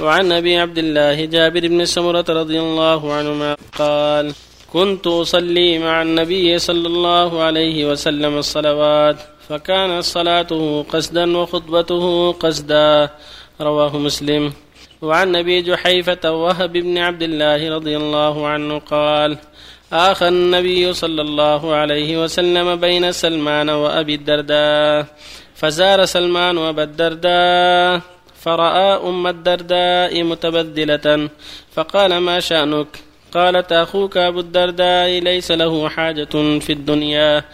وعن أبي عبد الله جابر بن سمرة رضي الله عنهما قال كنت أصلي مع النبي صلى الله عليه وسلم الصلوات فكانت صلاته قصدا وخطبته قصدا. رواه مسلم. وعن أبي جحيفة وهب بن عبد الله رضي الله عنه قال آخى النبي صلى الله عليه وسلم بين سلمان وأبي الدرداء فزار سلمان أبا الدرداء. فرأى أم الدرداء متبذلة فقال ما شأنك؟ قالت أخوك أبو الدرداء ليس له حاجة في الدنيا.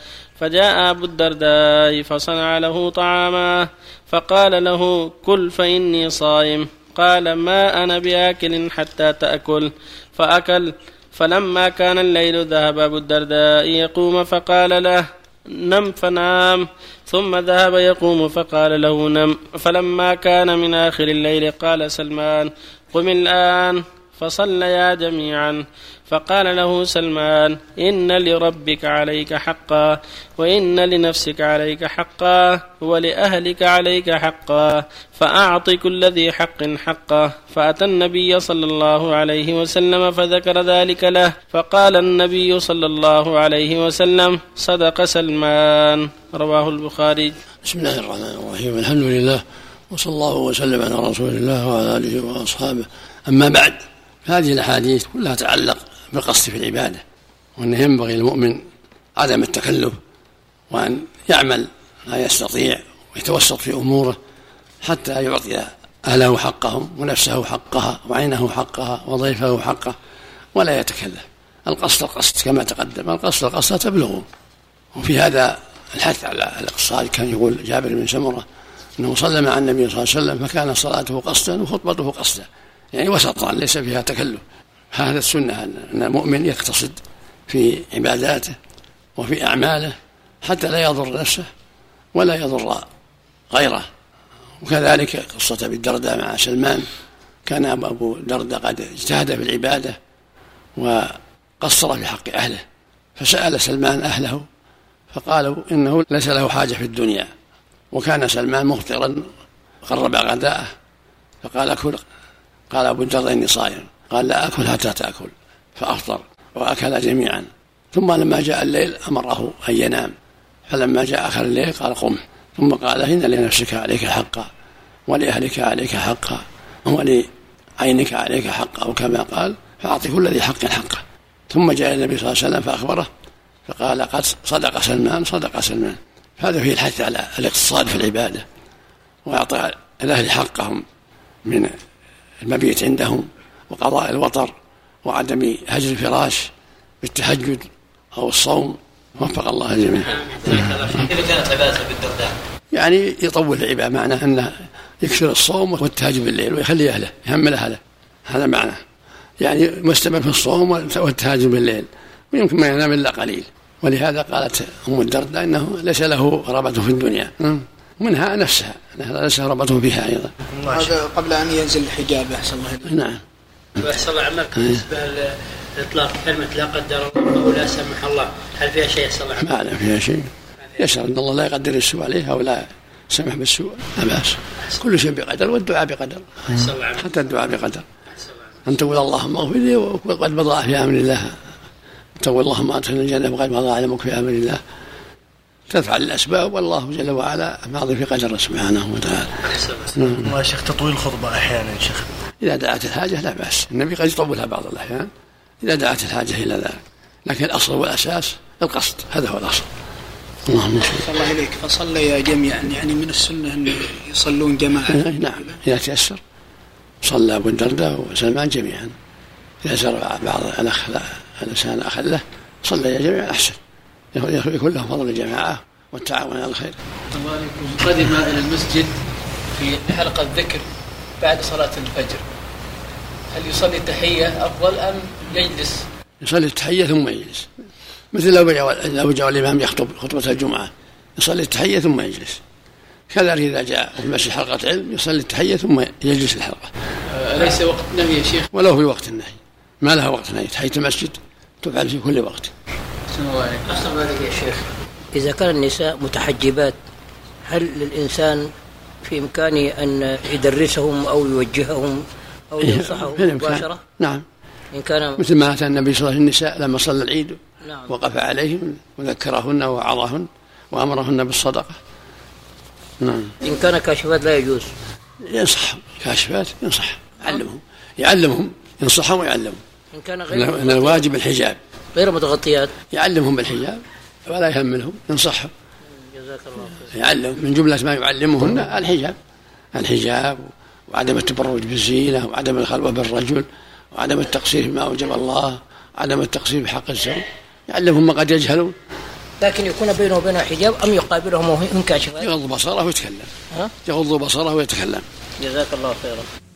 فجاء أبو الدرداء فصنع له طعاما فقال له كل فإني صائم. قال ما أنا بآكل حتى تأكل. فأكل فلما كان الليل ذهب أبو الدرداء يقوم فقال له نم فنام ثم ذهب يقوم فقال له نم فلما كان من آخر الليل قال سلمان قم الآن. فصليا جميعا. فقال له سلمان إن لربك عليك حقا وإن لنفسك عليك حقا ولأهلك عليك حقا فأعط كل ذي حق حقه. فأتى النبي صلى الله عليه وسلم فذكر ذلك له. فقال النبي صلى الله عليه وسلم صدق سلمان. رواه البخاري. بسم الله الرحمن الرحيم. الحمد لله وصلى الله وسلم على رسول الله وعلى آله وأصحابه. أما بعد هذه الأحاديث كلها تعلق بالقصد في العبادة وأنه ينبغي للمؤمن عدم التكلف وأن يعمل ما يستطيع ويتوسط في أموره حتى يعطي أهله حقهم ونفسه حقها وعينه حقها وضيفه حقه ولا يتكلف. القصد القصد كما تقدم القصد القصد تبلغ وفي هذا الحث على الاقتصاد كان يقول جابر بن سمرة أنه صلى مع النبي صلى الله عليه وسلم فكان صلاته قصدا وخطبته قصدا. يعني وسطا ليس فيها تكلف. هذا السنة أن المؤمن يقتصد في عباداته وفي أعماله حتى لا يضر نفسه ولا يضر غيره. وكذلك قصة أبي الدرداء مع سلمان. كان أبو الدرداء قد اجتهد في العبادة وقصر في حق أهله. فسأل سلمان أهله فقالوا إنه ليس له حاجة في الدنيا. وكان سلمان مفطرا قرب غداءه فقال كل قال أبو الدرداء إني صائم. قال لا أكل حتى تأكل. فأفطر وأكل جميعا. ثم لما جاء الليل أمره أن ينام. فلما جاء آخر الليل قال قم. ثم قال إن لنفسك عليك حقا ولأهلك عليك حقا ولعينك عليك حقا أو كما قال فأعط كل ذي حق حقه. ثم جاء النبي صلى الله عليه وسلم فأخبره فقال قد صدق سلمان صدق سلمان. هذا فيه الحث على الاقتصاد في العبادة وإعطاء الأهل حقهم من المبيت عندهم وقضاء الوطر وعدم هجر الفراش بالتهجد أو الصوم وفق الله الجميع كيف كانت عبادته بالدرداء؟ يعني يطول العبادة معناه أنه يكثر الصوم والتهجد بالليل ويخلي أهله يهمل أهله هذا معناه يعني مستمر في الصوم والتهجد بالليل. ويمكن ما ينام إلا قليل. ولهذا قالت أم الدرداء أنه ليس له رغبة في الدنيا. منها نفسها. ليس رغبة فيها أيضا. هذا قبل أن ينزل الحجاب أحسن الله نعم. وأحسن الله عمك بالنسبة لإطلاق كلمة لا قدر الله أو لا سمح الله. هل فيها شيء أحسن الله ما لا فيها شيء. يشعر أن الله لا يقدر السوء عليه أو لا سمح بالسوء لا بأس. كل شيء بقدر والدعاء بقدر. حتى الدعاء بقدر. أن تقول اللهم اغفر لي وقد مضى في أمر الله. تقول اللهم أدخلنا الجنة وقد مضى علمك في أمر الله. تفعل الأسباب والله جل وعلا ماضي في قدر سبحانه وتعالى. الله يا شيخ تطويل الخطبة أحيانا يا شيخ. إذا دعت الحاجة لا بأس. النبي قد يطولها بعض الأحيان. إذا دعت الحاجة إلى ذلك. لكن الأصل والأساس القصد. هذا هو الأصل. اللهم صل الله إليك. فصلي جميعا. يعني من السنة أن يصلون جماعة. نعم. إذا تيسر. صلى أبو الدرداء وسلمان جميعا. إذا زرع بعض الأخ الإنسان الأخ له صلى جميعا. أحسن. يكون له فضل الجماعة والتعاون على الخير. الله قدم إلى المسجد في حلقة ذكر بعد صلاة الفجر. هل يصلي التحية أفضل أم يجلس؟ يصلي التحية ثم يجلس. مثل لو جاء لو جاء الإمام يخطب خطبة الجمعة يصلي التحية ثم يجلس. كذلك إذا جاء في المسجد حلقة علم يصلي التحية ثم يجلس الحلقة. أليس وقت نهي يا شيخ؟ ولو في وقت النهي. ما لها وقت نهي تحية المسجد تفعل في كل وقت. أحسن الله عليك أحسن الله عليك يا شيخ. إذا كان النساء متحجبات هل للإنسان في إمكانه أن يدرسهم أو يوجههم أو إيه، ينصحه في الإمكان. مباشرة؟ نعم. إن كان مثل ما أتى النبي صلى الله عليه وسلم النساء لما صلى العيد نعم. وقف عليهم وذكرهن ووعظهن وأمرهن بالصدقة. نعم. إن كان كاشفات لا يجوز. ينصحهم كاشفات ينصح. يعلمهم. يعلمهم. ينصحهم ويعلمهم. إن كان ان غير إن الواجب الحجاب. غير متغطيات. يعلمهم بالحجاب ولا يهملهم ينصحهم. جزاك الله خير. يعلم من جملة ما يعلمهن الحجاب. الحجاب وعدم التبرج بالزينة وعدم الخلوة بالرجل وعدم التقصير فيما أوجب الله وعدم التقصير بحق الزوج. يعلمهم ما قد يجهلون. لكن يكون بينه وبينها حجاب أم يقابلهم وهم كاشفات يغض بصره ويتكلم. ها؟ يغض بصره ويتكلم. جزاك الله خيرا.